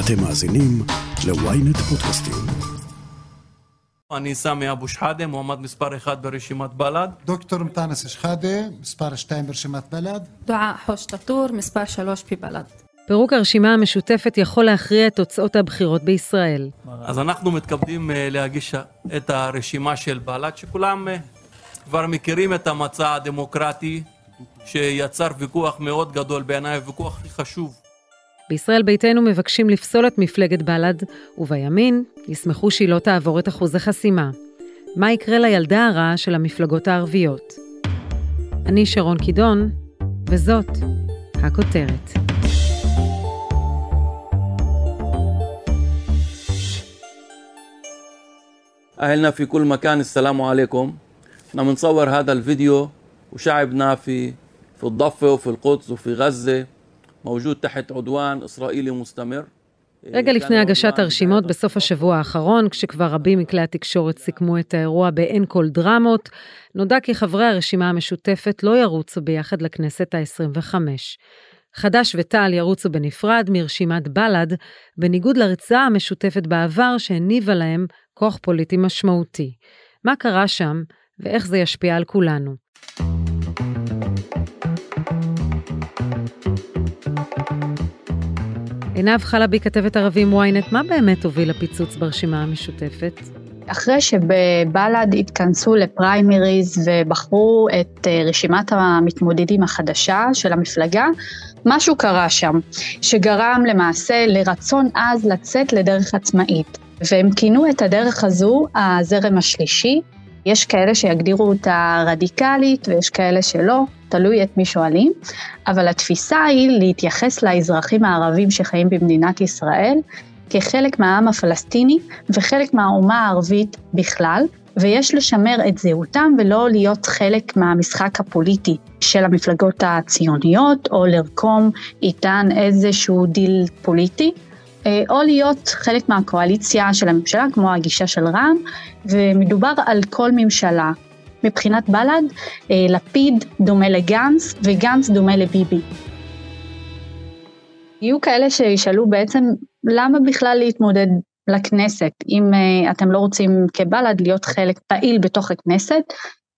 אתם מאזינים ל-ynet פודקאסטים. אני סמי אבו שחאדה, מועמד מספר 1 ברשימת בל"ד. דוקטור מטאנס שחאדה, מספר 2 ברשימת בל"ד. דועא חוש טאטור, מספר 3 בבל"ד. פירוק הרשימה המשותפת יכול להכריע את תוצאות הבחירות בישראל. אז אנחנו מתכבדים אה, להגיש את הרשימה של בל"ד, שכולם אה, כבר מכירים את המצע הדמוקרטי שיצר ויכוח מאוד גדול בעיניי, הוויכוח הכי חשוב. בישראל ביתנו מבקשים לפסול את מפלגת בל"ד, ובימין ישמחו שהיא לא תעבור את אחוז החסימה. מה יקרה לילדה הרעה של המפלגות הערביות? אני שרון קידון, וזאת הכותרת. أهلنا في كل مكان السلام عليكم احنا بنصور هذا الفيديو وشعبنا في في الضفة وفي القدس وفي غزة موجود تحت عدوان إسرائيلي مستمر רגע לפני הגשת הרשימות בסוף השבוע האחרון, כשכבר רבים מכלי התקשורת סיכמו את האירוע באין כל דרמות, נודע כי חברי הרשימה המשותפת לא ירוצו ביחד לכנסת ה-25. חד"ש ותע"ל ירוצו בנפרד מרשימת בל"ד, בניגוד לריצה המשותפת בעבר שהניבה להם כוח פוליטי משמעותי. מה קרה שם, ואיך זה ישפיע על כולנו. עינב חלבי, כתבת ערבים ynet, מה באמת הוביל לפיצוץ ברשימה המשותפת? אחרי שבבל"ד התכנסו לפריימריז ובחרו את אה, רשימת המתמודדים החדשה של המפלגה, משהו קרה שם, שגרם למעשה לרצון עז לצאת לדרך עצמאית. והם כינו את הדרך הזו הזרם השלישי. יש כאלה שיגדירו אותה רדיקלית ויש כאלה שלא, תלוי את מי שואלים, אבל התפיסה היא להתייחס לאזרחים הערבים שחיים במדינת ישראל כחלק מהעם הפלסטיני וחלק מהאומה הערבית בכלל, ויש לשמר את זהותם ולא להיות חלק מהמשחק הפוליטי של המפלגות הציוניות, או לרקום איתן איזשהו דיל פוליטי. אה, או להיות חלק מהקואליציה של הממשלה, כמו הגישה של רע"מ, ומדובר על כל ממשלה. מבחינת בל"ד, אה, לפיד דומה לגנץ וגנץ דומה לביבי. יהיו כאלה שישאלו בעצם למה בכלל להתמודד לכנסת אם uh, אתם לא רוצים כבל"ד להיות חלק פעיל בתוך הכנסת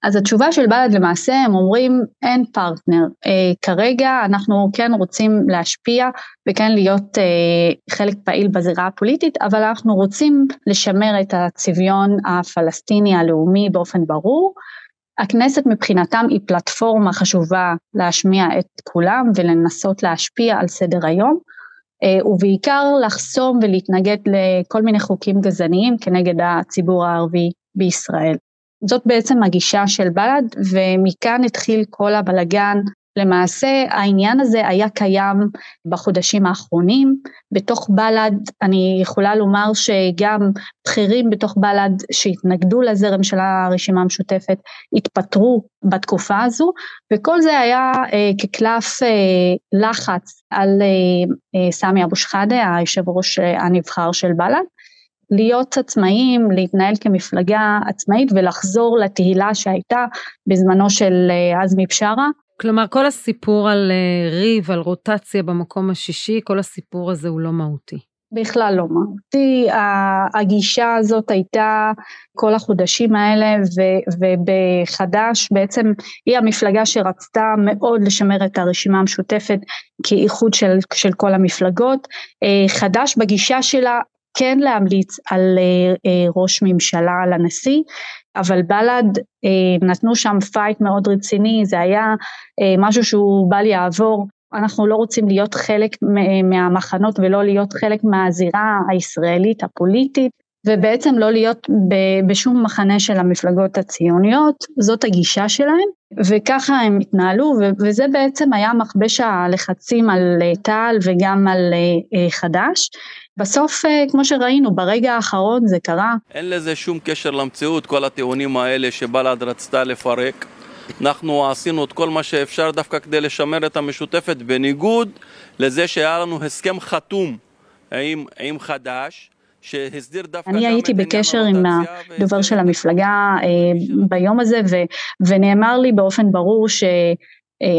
אז התשובה של בל"ד למעשה הם אומרים אין פרטנר, אה, כרגע אנחנו כן רוצים להשפיע וכן להיות אה, חלק פעיל בזירה הפוליטית אבל אנחנו רוצים לשמר את הצביון הפלסטיני הלאומי באופן ברור. הכנסת מבחינתם היא פלטפורמה חשובה להשמיע את כולם ולנסות להשפיע על סדר היום אה, ובעיקר לחסום ולהתנגד לכל מיני חוקים גזעניים כנגד הציבור הערבי בישראל. זאת בעצם הגישה של בל"ד ומכאן התחיל כל הבלגן. למעשה העניין הזה היה קיים בחודשים האחרונים, בתוך בל"ד אני יכולה לומר שגם בכירים בתוך בל"ד שהתנגדו לזרם של הרשימה המשותפת התפטרו בתקופה הזו וכל זה היה אה, כקלף אה, לחץ על אה, אה, סמי אבו שחאדה היושב ראש אה, הנבחר של בל"ד להיות עצמאיים, להתנהל כמפלגה עצמאית ולחזור לתהילה שהייתה בזמנו של אה, עזמי בשארה. כלומר, כל הסיפור על אה, ריב, על רוטציה במקום השישי, כל הסיפור הזה הוא לא מהותי. בכלל לא מהותי, הגישה הזאת הייתה כל החודשים האלה ו, ובחד"ש בעצם היא המפלגה שרצתה מאוד לשמר את הרשימה המשותפת כאיחוד של, של כל המפלגות, אה, חד"ש בגישה שלה כן להמליץ על אה, ראש ממשלה לנשיא, אבל בל"ד אה, נתנו שם fight מאוד רציני, זה היה משהו שהוא בל יעבור. אנחנו לא רוצים להיות חלק מהמחנות ולא להיות חלק מהזירה הישראלית הפוליטית ובעצם לא להיות בשום מחנה של המפלגות הציוניות, זאת הגישה שלהם וככה הם התנהלו וזה בעצם היה מכבש הלחצים על תע"ל וגם על חד"ש. בסוף, אה, כמו שראינו, ברגע האחרון זה קרה. אין לזה שום קשר למציאות, כל הטיעונים האלה שבל"ד רצתה לפרק. אנחנו עשינו את כל מה שאפשר דווקא כדי לשמר את המשותפת, בניגוד לזה שהיה לנו הסכם חתום עם, עם חד"ש. שהסדיר דווקא אני הייתי בקשר עם הדובר של המפלגה אה, ביום הזה ו, ונאמר לי באופן ברור ש,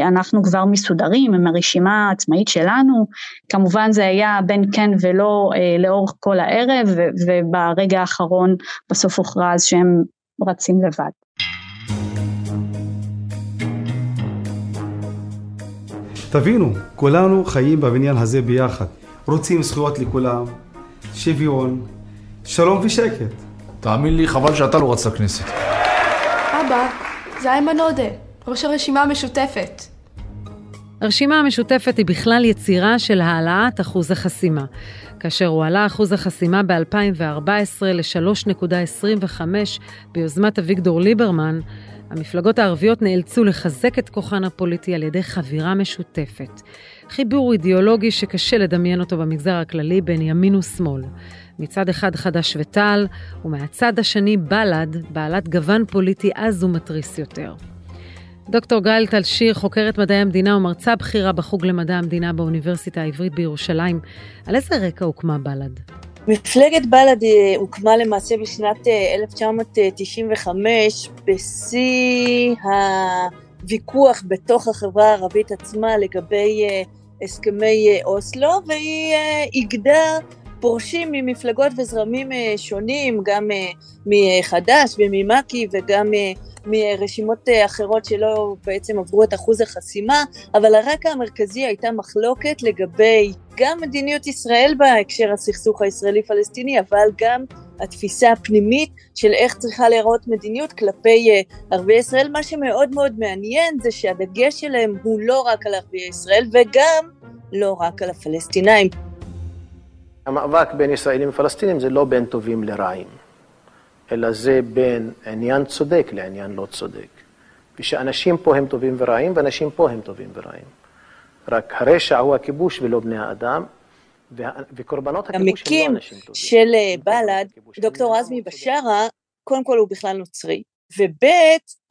אנחנו כבר מסודרים עם הרשימה העצמאית שלנו, כמובן זה היה בין כן ולא אה, לאורך כל הערב וברגע האחרון בסוף הוכרז שהם רצים לבד. תבינו, כולנו חיים בבניין הזה ביחד, רוצים זכויות לכולם, שוויון, שלום ושקט. תאמין לי, חבל שאתה לא רץ לכנסת. אבא, זה איימן עודה, ראש הרשימה המשותפת. הרשימה המשותפת היא בכלל יצירה של העלאת אחוז החסימה. כאשר הועלה אחוז החסימה ב-2014 ל-3.25 ביוזמת אביגדור ליברמן, המפלגות הערביות נאלצו לחזק את כוחן הפוליטי על ידי חבירה משותפת. חיבור אידיאולוגי שקשה לדמיין אותו במגזר הכללי בין ימין ושמאל. מצד אחד חד"ש ותע"ל, ומהצד השני בל"ד, בעלת גוון פוליטי עז ומתריס יותר. דוקטור גאל טל שיר, חוקרת מדעי המדינה ומרצה בכירה בחוג למדע המדינה באוניברסיטה העברית בירושלים. על איזה רקע הוקמה בל"ד? מפלגת בל"ד אה, הוקמה למעשה בשנת 1995 אה, בשיא הוויכוח בתוך החברה הערבית עצמה לגבי אה, הסכמי אוסלו, והיא איגדה פורשים ממפלגות וזרמים שונים, גם מחד"ש וממק"י וגם מרשימות אחרות שלא בעצם עברו את אחוז החסימה, אבל הרקע המרכזי הייתה מחלוקת לגבי גם מדיניות ישראל בהקשר הסכסוך הישראלי-פלסטיני, אבל גם התפיסה הפנימית של איך צריכה להיראות מדיניות כלפי ערביי ישראל. מה שמאוד מאוד מעניין זה שהדגש שלהם הוא לא רק על ערביי ישראל וגם לא רק על הפלסטינאים. המאבק בין ישראלים ופלסטינים זה לא בין טובים לרעים. אלא זה בין עניין צודק לעניין לא צודק. ושאנשים פה הם טובים ורעים, ואנשים פה הם טובים ורעים. רק הרשע הוא הכיבוש ולא בני האדם, וקורבנות הכיבוש הם לא אנשים טובים. של אה, בל"ד, דוקטור עזמי בשארה, קודם כל הוא בכלל נוצרי, וב'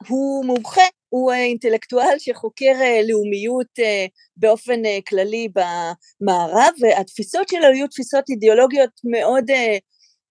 הוא מומחה, הוא אינטלקטואל שחוקר אה, לאומיות אה, באופן כללי במערב, והתפיסות שלו היו תפיסות אידיאולוגיות מאוד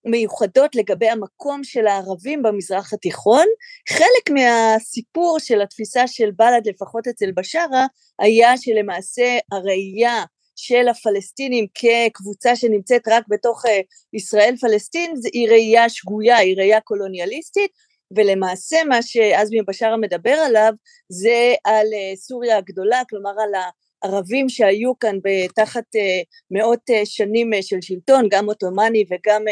מיוחדות לגבי המקום של הערבים במזרח התיכון. חלק מהסיפור של התפיסה של בל"ד, לפחות אצל בשארה, היה שלמעשה הראייה של הפלסטינים כקבוצה שנמצאת רק בתוך אה, ישראל פלסטין היא ראייה שגויה, היא ראייה קולוניאליסטית, ולמעשה מה שעזמי בשארה מדבר עליו זה על אה, סוריה הגדולה, כלומר על ערבים שהיו כאן תחת אה, מאות אה, שנים של שלטון, גם עות'מאני וגם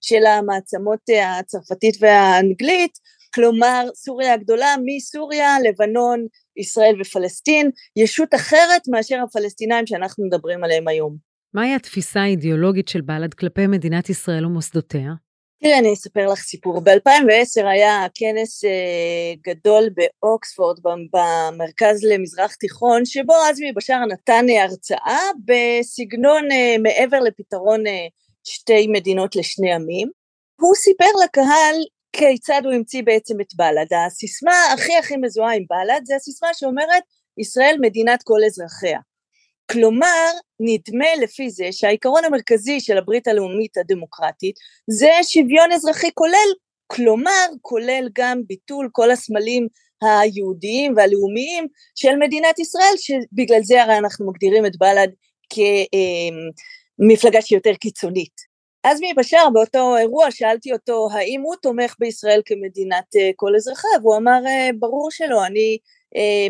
של המעצמות הצרפתית והאנגלית, כלומר סוריה הגדולה מסוריה, לבנון, ישראל ופלסטין, ישות אחרת מאשר הפלסטינאים שאנחנו מדברים עליהם היום. מהי התפיסה האידיאולוגית של בל"ד כלפי מדינת ישראל ומוסדותיה? תראה, אני אספר לך סיפור. ב-2010 היה כנס אה, גדול באוקספורד, במרכז למזרח תיכון, שבו עזמי בשארה נתן אה, הרצאה בסגנון אה, מעבר לפתרון שתי מדינות לשני עמים. הוא סיפר לקהל כיצד הוא המציא בעצם את בל"ד. הסיסמה הכי הכי מזוהה עם בל"ד זה הסיסמה שאומרת ישראל מדינת כל אזרחיה. כלומר, נדמה לפי זה שהעיקרון המרכזי של הברית הלאומית הדמוקרטית זה שוויון אזרחי כולל, כלומר, כולל גם ביטול כל הסמלים היהודיים והלאומיים של מדינת ישראל, שבגלל זה הרי אנחנו מגדירים את בל"ד כמפלגה שהיא יותר קיצונית. עזמי בשאר באותו אירוע שאלתי אותו האם הוא תומך בישראל כמדינת אה, כל אזרחיה והוא אמר אה, ברור שלא אני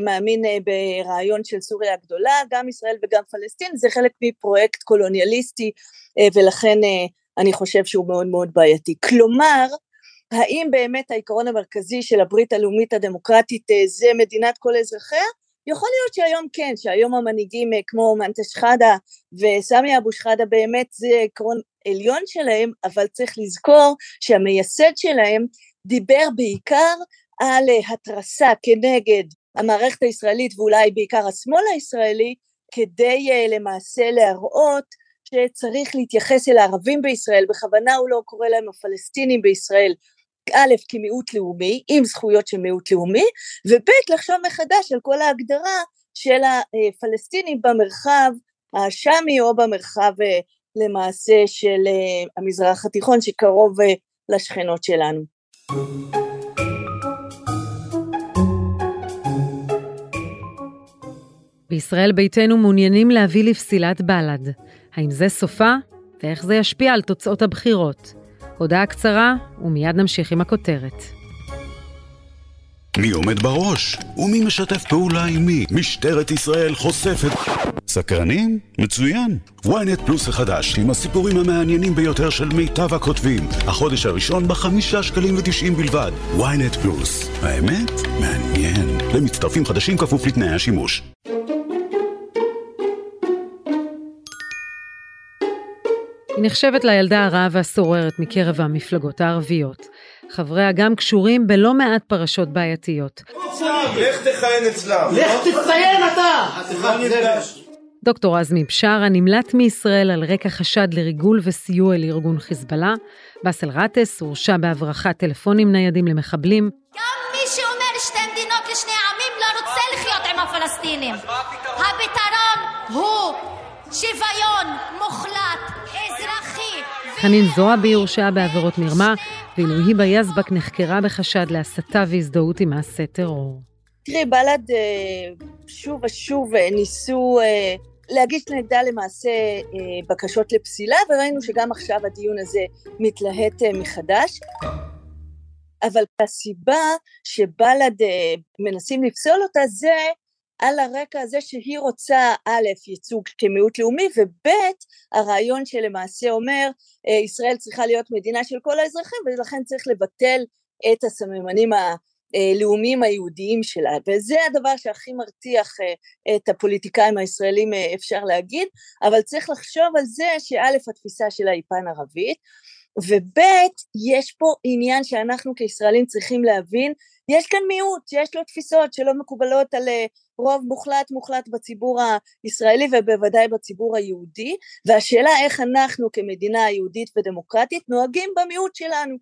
מאמין אה, ברעיון של סוריה הגדולה, גם ישראל וגם פלסטין, זה חלק מפרויקט קולוניאליסטי אה, ולכן אני חושב שהוא מאוד מאוד בעייתי. כלומר, האם באמת העיקרון המרכזי של הברית הלאומית הדמוקרטית זה מדינת כל אזרחיה? יכול להיות שהיום כן, שהיום המנהיגים כמו מנטה שחאדה וסמי אבו שחאדה באמת זה עקרון עליון שלהם, אבל צריך לזכור שהמייסד שלהם דיבר בעיקר על התרסה כנגד המערכת הישראלית ואולי בעיקר השמאל הישראלי כדי uh, למעשה להראות שצריך להתייחס אל הערבים בישראל, בכוונה הוא לא קורא להם הפלסטינים בישראל, א', כמיעוט לאומי, עם זכויות של מיעוט לאומי, וב', לחשוב מחדש על כל ההגדרה של הפלסטינים במרחב השאמי או במרחב uh, למעשה של uh, המזרח התיכון שקרוב לשכנות שלנו. בישראל ביתנו מעוניינים להביא לפסילת בל"ד. האם זה סופה? ואיך זה ישפיע על תוצאות הבחירות? הודעה קצרה, ומיד נמשיך עם הכותרת. מי עומד בראש? ומי משתף פעולה עם מי? משטרת ישראל חושפת... סקרנים? מצוין. ynet פלוס החדש, עם הסיפורים המעניינים ביותר של מיטב הכותבים. החודש הראשון בחמישה שקלים ותשעים בלבד. ynet פלוס. האמת? מעניין. למצטרפים חדשים כפוף לתנאי השימוש. היא נחשבת לילדה הרעה והסוררת מקרב המפלגות הערביות. חבריה גם קשורים בלא מעט פרשות בעייתיות. לך תכהן אצלם. לך תציין אתה! דוקטור עזמי בשארה נמלט מישראל על רקע חשד לריגול וסיוע לארגון חיזבאללה. באסל גטאס הורשע בהברחת טלפונים ניידים למחבלים. גם מי שאומר שתי מדינות לשני עמים לא רוצה לחיות עם הפלסטינים. הפתרון הוא שוויון. חנין זועבי הורשעה בעבירות מרמה, ואילו היבה יזבק נחקרה בחשד להסתה והזדהות עם מעשה טרור. תראי, בל"ד אה, שוב ושוב אה, ניסו אה, להגיש נגדה למעשה בקשות לפסילה, וראינו שגם עכשיו הדיון הזה מתלהט מחדש. אבל הסיבה שבל"ד מנסים לפסול אותה זה על הרקע הזה שהיא רוצה א', ייצוג כמיעוט לאומי, וב', הרעיון שלמעשה אומר ישראל צריכה להיות מדינה של כל האזרחים ולכן צריך לבטל את הסממנים הלאומיים היהודיים שלה, וזה הדבר שהכי מרתיח את הפוליטיקאים הישראלים אפשר להגיד, אבל צריך לחשוב על זה שא', התפיסה שלה היא פן ערבית, וב', יש פה עניין שאנחנו כישראלים צריכים להבין, יש כאן מיעוט, יש לו תפיסות שלא מקובלות על רוב מוחלט מוחלט בציבור הישראלי ובוודאי בציבור היהודי והשאלה איך אנחנו כמדינה יהודית ודמוקרטית נוהגים במיעוט שלנו.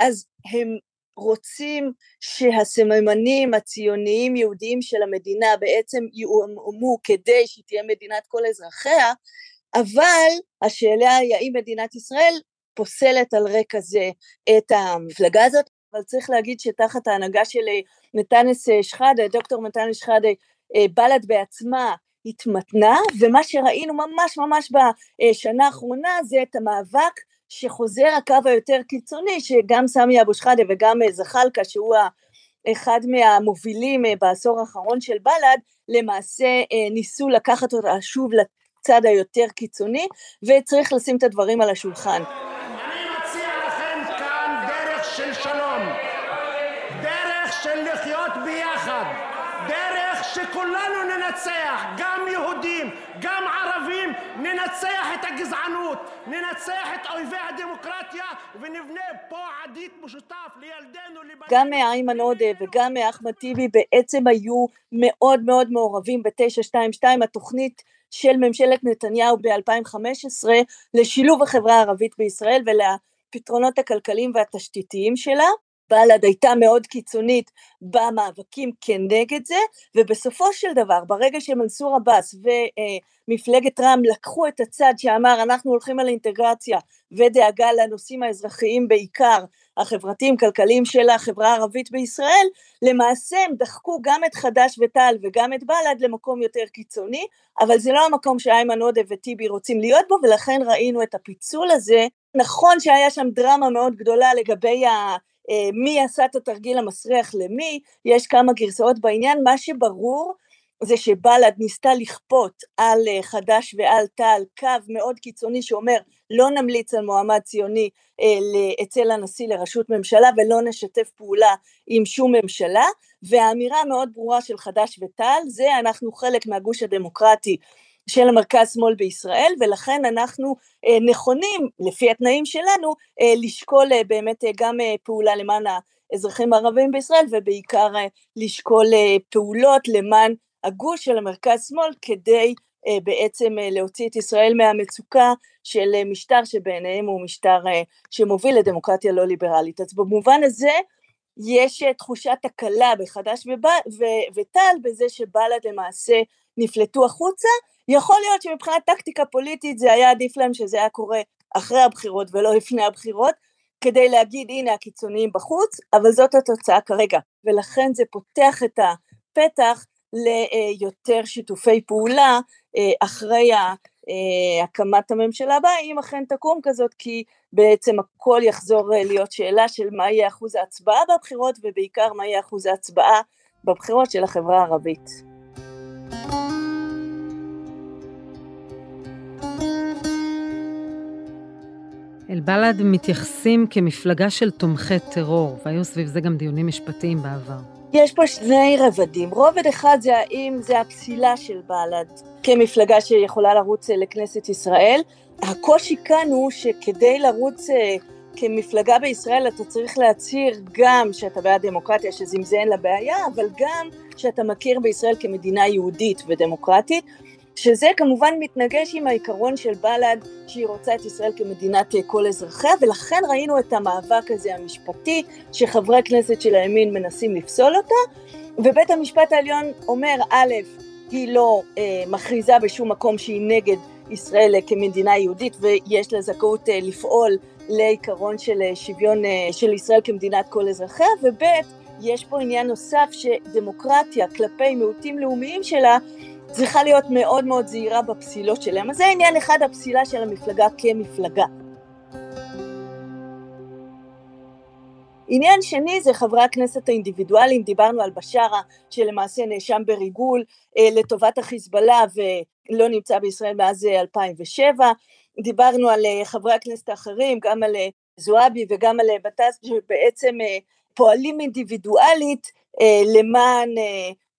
אז הם רוצים שהסממנים הציוניים יהודיים של המדינה בעצם יואמו כדי שהיא תהיה מדינת כל אזרחיה אבל השאלה היא האם מדינת ישראל פוסלת על רקע זה את המפלגה הזאת אבל צריך להגיד שתחת ההנהגה של נתנס שחאדה, דוקטור נתנס שחאדה אה, בל"ד בעצמה התמתנה, ומה שראינו ממש ממש בשנה האחרונה זה את המאבק שחוזר הקו היותר קיצוני, שגם סמי אבו שחאדה וגם אה, זחאלקה, שהוא אחד מהמובילים אה, בעשור האחרון של בל"ד, למעשה ניסו לקחת אותה שוב לצד היותר קיצוני, וצריך לשים את הדברים על השולחן. שכולנו ננצח, גם יהודים, גם ערבים, ננצח את הגזענות, ננצח את אויבי הדמוקרטיה ונבנה פה עתיד משותף לילדינו, לבנינו. גם איימן עודה וגם אחמד טיבי בעצם היו מאוד מאוד מעורבים ב-922, התוכנית של ממשלת נתניהו ב-2015 לשילוב החברה הערבית בישראל ולפתרונות הכלכליים והתשתיתיים שלה. בל"ד הייתה מאוד קיצונית במאבקים כנגד זה, ובסופו של דבר, ברגע שמנסור עבאס ומפלגת רע"מ לקחו את הצד שאמר אנחנו הולכים על אינטגרציה ודאגה לנושאים האזרחיים בעיקר, החברתיים כלכליים של החברה הערבית בישראל, למעשה הם דחקו גם את חד"ש ותע"ל וגם את בל"ד למקום יותר קיצוני, אבל זה לא המקום שאיימן עודה וטיבי רוצים להיות בו, ולכן ראינו את הפיצול הזה. נכון שהיה שם דרמה מאוד גדולה לגבי ה... אה, מי עשה את התרגיל המסריח למי, יש כמה גרסאות בעניין, מה שברור זה שבל"ד ניסתה לכפות על אה, חד"ש ועל תע"ל קו מאוד קיצוני שאומר לא נמליץ על מועמד ציוני אה, אצל הנשיא לראשות ממשלה ולא נשתף פעולה עם שום ממשלה. והאמירה המאוד ברורה של חד"ש ותע"ל זה אנחנו חלק מהגוש הדמוקרטי של המרכז שמאל בישראל ולכן אנחנו אה, נכונים לפי התנאים שלנו אה, לשקול אה, באמת גם פעולה למען האזרחים הערבים בישראל ובעיקר לשקול פעולות למען הגוש של המרכז שמאל כדי בעצם להוציא את ישראל מהמצוקה של משטר שבעיניהם הוא משטר שמוביל לדמוקרטיה לא ליברלית. אז במובן הזה יש תחושת הקלה בחד"ש ותע"ל בזה שבל"ד למעשה נפלטו החוצה יכול להיות שמבחינת טקטיקה פוליטית זה היה עדיף להם שזה היה קורה אחרי הבחירות ולא לפני הבחירות, כדי להגיד הנה הקיצוניים בחוץ, אבל זאת התוצאה כרגע, ולכן זה פותח את הפתח ליותר שיתופי פעולה אחרי הקמת הממשלה הבאה, אם אכן תקום כזאת, כי בעצם הכל יחזור להיות שאלה של מה יהיה אחוז ההצבעה בבחירות, ובעיקר מה יהיה אחוז ההצבעה בבחירות של החברה הערבית. אל-בלד מתייחסים כמפלגה של תומכי טרור, והיו סביב זה גם דיונים משפטיים בעבר. יש פה שני רבדים. רובד אחד זה האם זה הפסילה של בל"ד כמפלגה שיכולה לרוץ לכנסת ישראל. הקושי כאן הוא שכדי לרוץ אה, כמפלגה בישראל אתה צריך להצהיר גם שאתה בעד דמוקרטיה, זה אין לה אבל גם שאתה מכיר בישראל כמדינה יהודית ודמוקרטית. שזה כמובן מתנגש עם העיקרון של בל"ד שהיא רוצה את ישראל כמדינת אה, כל אזרחיה ולכן ראינו את המאבק הזה המשפטי שחברי כנסת של הימין מנסים לפסול אותה. ובית המשפט העליון אומר א', היא לא אה, מכריזה בשום מקום שהיא נגד ישראל אה, כמדינה יהודית ויש לה זכאות אה, לפעול לעיקרון של אה, שוויון אה, של ישראל כמדינת כל אזרחיה וב', יש פה עניין נוסף שדמוקרטיה כלפי מיעוטים לאומיים שלה צריכה להיות מאוד מאוד זהירה בפסילות שלהם. אז זה עניין אחד, הפסילה של המפלגה כמפלגה. עניין שני זה חברי הכנסת האינדיבידואליים, דיברנו על בשארה שלמעשה נאשם בריגול אה, לטובת החיזבאללה ולא נמצא בישראל מאז 2007, אה, דיברנו על אה, חברי הכנסת האחרים, גם על זועבי וגם על בט"ס שבעצם פועלים אינדיבידואלית למען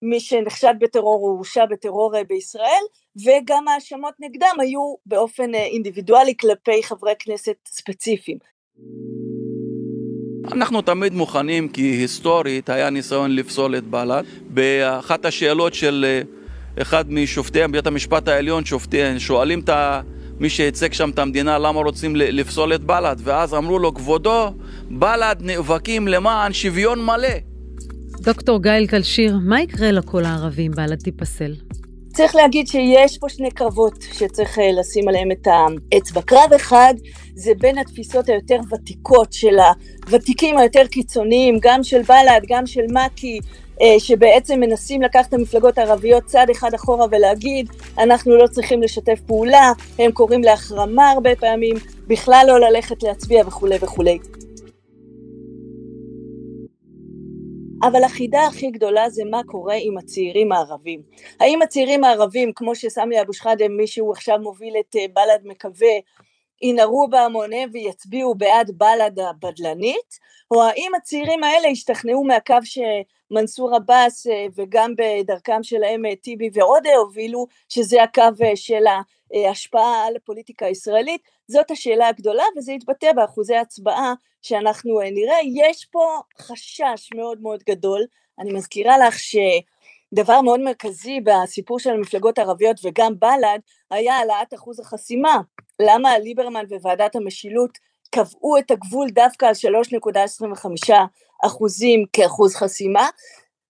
מי שנחשד בטרור או הורשע בטרור אה, בישראל, וגם האשמות נגדם היו באופן אה, אינדיבידואלי כלפי חברי כנסת ספציפיים. אנחנו תמיד מוכנים, כי היסטורית היה ניסיון לפסול את בל"ד. באחת השאלות של אה, אחד משופטי בית המשפט העליון, שופטי, שואלים את מי שייצג שם את המדינה למה רוצים לפסול את בל"ד, ואז אמרו לו, כבודו, בל"ד נאבקים למען שוויון מלא. דוקטור גייל תלשיר, מה יקרה לקול הערבי אם בל"ד תיפסל? צריך להגיד שיש פה שני קרבות שצריך אה, לשים עליהם את האצבע. קרב אחד זה בין התפיסות היותר ותיקות של הוותיקים היותר קיצוניים, גם של בל"ד, גם של מק"י, אה, שבעצם מנסים לקחת את המפלגות הערביות צעד אחד אחורה ולהגיד אנחנו לא צריכים לשתף פעולה, הם קוראים להחרמה הרבה פעמים, בכלל לא ללכת להצביע וכולי וכולי. אבל החידה הכי גדולה זה מה קורה עם הצעירים הערבים. האם הצעירים הערבים, כמו שסמי אבו שחאדה, מי שהוא עכשיו מוביל את אה, בל"ד מקווה, ינהרו בהמוניהם ויצביעו בעד בל"ד הבדלנית, או האם הצעירים האלה ישתכנעו מהקו שמנסור עבאס אה, וגם בדרכם שלהם אה, טיבי ועודה הובילו, שזה הקו של ההשפעה על הפוליטיקה הישראלית, זאת השאלה הגדולה וזה יתבטא באחוזי הצבעה שאנחנו אה, נראה. יש פה חשש מאוד מאוד גדול, אני מזכירה לך שדבר מאוד מרכזי בסיפור של המפלגות הערביות וגם בל"ד היה העלאת אחוז החסימה. למה ליברמן וועדת המשילות קבעו את הגבול דווקא על 3.25 אחוזים כאחוז חסימה?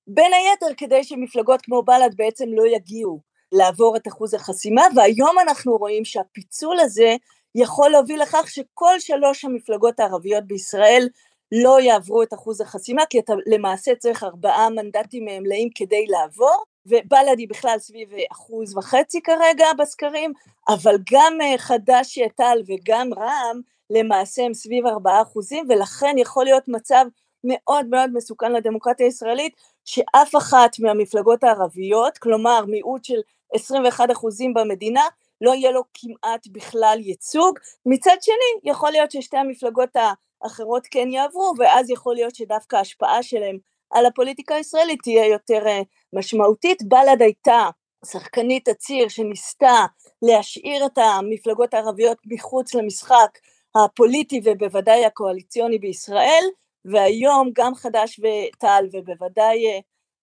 בין היתר כדי שמפלגות כמו בל"ד בעצם לא יגיעו לעבור את אחוז החסימה והיום אנחנו רואים שהפיצול הזה יכול להוביל לכך שכל שלוש המפלגות הערביות בישראל לא יעברו את אחוז החסימה כי אתה למעשה צריך ארבעה מנדטים מלאים כדי לעבור ובל"ד היא בכלל סביב אחוז וחצי כרגע בסקרים אבל גם אה, חד"ש תע"ל וגם רע"מ למעשה הם סביב ארבעה אחוזים ולכן יכול להיות מצב מאוד מאוד מסוכן לדמוקרטיה הישראלית שאף אחת מהמפלגות הערביות כלומר מיעוט של 21 אחוזים במדינה לא יהיה לו כמעט בכלל ייצוג. מצד שני, יכול להיות ששתי המפלגות האחרות כן יעברו, ואז יכול להיות שדווקא ההשפעה שלהם על הפוליטיקה הישראלית תהיה יותר אה, משמעותית. בל"ד הייתה שחקנית הציר שניסתה להשאיר את המפלגות הערביות מחוץ למשחק הפוליטי ובוודאי הקואליציוני בישראל, והיום גם חד"ש ותע"ל ובוודאי אה,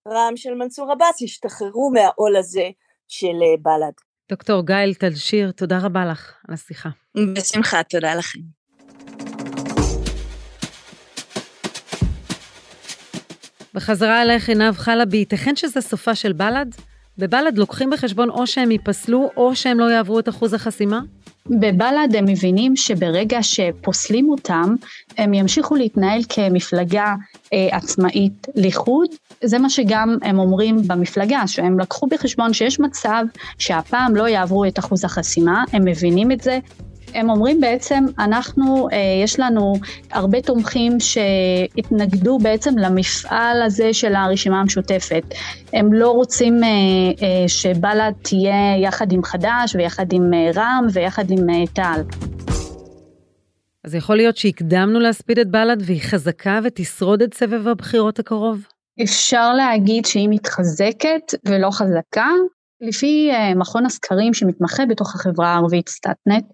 רע"מ של מנסור עבאס השתחררו מהעול הזה של אה, בל"ד. דוקטור גייל תלשיר, תודה רבה לך על השיחה. בשמחה, תודה לכם. בחזרה אליך עינב חלבי, ייתכן שזה סופה של בל"ד? בבל"ד לוקחים בחשבון או שהם ייפסלו או שהם לא יעברו את אחוז החסימה? בבל"ד הם מבינים שברגע שפוסלים אותם, הם ימשיכו להתנהל כמפלגה אה, עצמאית לחוד. זה מה שגם הם אומרים במפלגה, שהם לקחו בחשבון שיש מצב שהפעם לא יעברו את אחוז החסימה, הם מבינים את זה, הם אומרים בעצם, אנחנו, אה, יש לנו הרבה תומכים שהתנגדו בעצם למפעל הזה של הרשימה המשותפת. הם לא רוצים אה, אה, שבל"ד תהיה יחד עם חד"ש ויחד עם רע"מ ויחד עם תע"ל. אז יכול להיות שהקדמנו להספיד את בל"ד והיא חזקה ותשרוד את סבב הבחירות הקרוב? אפשר להגיד שהיא מתחזקת ולא חזקה. לפי מכון הסקרים שמתמחה בתוך החברה הערבית סטטנט,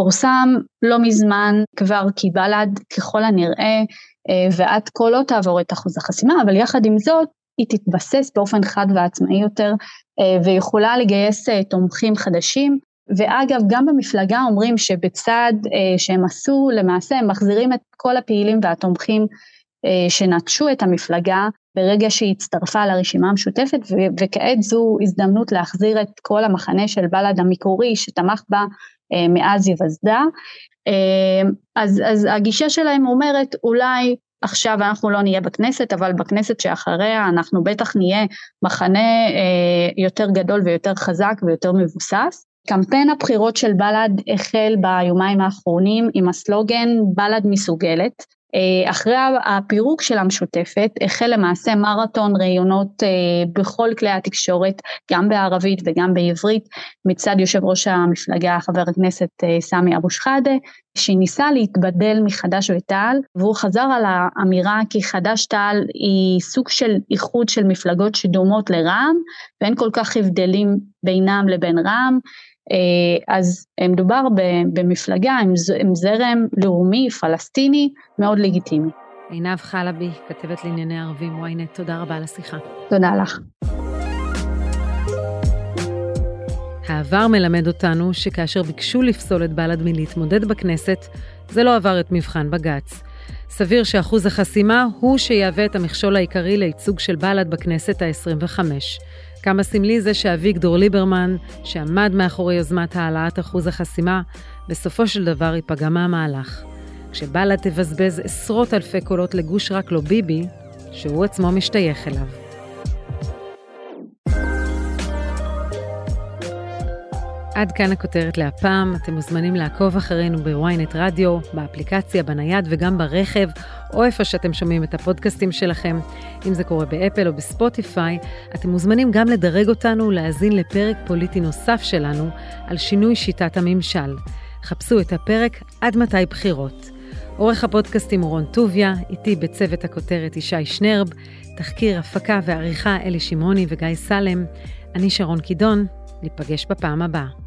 פורסם לא מזמן כבר כי בל"ד ככל הנראה אה, ועד כה לא תעבור את אחוז החסימה, אבל יחד עם זאת היא תתבסס באופן חד ועצמאי יותר אה, ויכולה לגייס אה, תומכים חדשים. ואגב, גם במפלגה אומרים שבצד שהם עשו, למעשה הם מחזירים את כל הפעילים והתומכים שנטשו את המפלגה ברגע שהיא הצטרפה לרשימה המשותפת, וכעת זו הזדמנות להחזיר את כל המחנה של בל"ד המקורי שתמך בה מאז היווסדה. אה, אז, אז הגישה שלהם אומרת אולי עכשיו אנחנו לא נהיה בכנסת, אבל בכנסת שאחריה אנחנו בטח נהיה מחנה אה, יותר גדול ויותר חזק ויותר מבוסס. קמפיין הבחירות של בל"ד החל ביומיים האחרונים עם הסלוגן בל"ד מסוגלת, אה, אחרי הפירוק של המשותפת החל למעשה מרתון ראיונות אה, בכל כלי התקשורת, גם בערבית וגם בעברית, מצד יושב ראש המפלגה חבר הכנסת אה, סמי אבו שחאדה, שניסה להתבדל מחד"ש ותע"ל, והוא חזר על האמירה כי חד"ש-תע"ל היא סוג של איחוד של מפלגות שדומות לרע"מ, ואין כל כך הבדלים בינם לבין רע"מ. אה, אז מדובר במפלגה עם זרם לאומי פלסטיני מאוד לגיטימי. עינב חלבי, כתבת לענייני ערבים ynet, תודה רבה על השיחה. תודה לך. העבר מלמד אותנו שכאשר ביקשו לפסול את בל"ד מלהתמודד בכנסת, זה לא עבר את מבחן בג"ץ. סביר שאחוז החסימה הוא שיהווה את המכשול העיקרי לייצוג של בל"ד בכנסת ה-25. כמה סמלי זה שאביגדור ליברמן, שעמד מאחורי יוזמת העלאת אחוז החסימה, בסופו של דבר ייפגע מהמהלך. כשבל"ד תבזבז עשרות אלפי קולות לגוש רק לא ביבי, שהוא עצמו משתייך אליו. עד כאן הכותרת להפעם. אתם מוזמנים לעקוב אחרינו בוויינט רדיו, באפליקציה, בנייד וגם ברכב, או איפה שאתם שומעים את הפודקאסטים שלכם. אם זה קורה באפל או בספוטיפיי, אתם מוזמנים גם לדרג אותנו ולהאזין לפרק פוליטי נוסף שלנו על שינוי שיטת הממשל. חפשו את הפרק עד מתי בחירות. עורך הפודקאסטים הוא רון טוביה, איתי בצוות הכותרת ישי שנרב, תחקיר, הפקה ועריכה אלי שמעוני וגיא סלם. אני שרון קידון, ניפגש בפעם הבאה.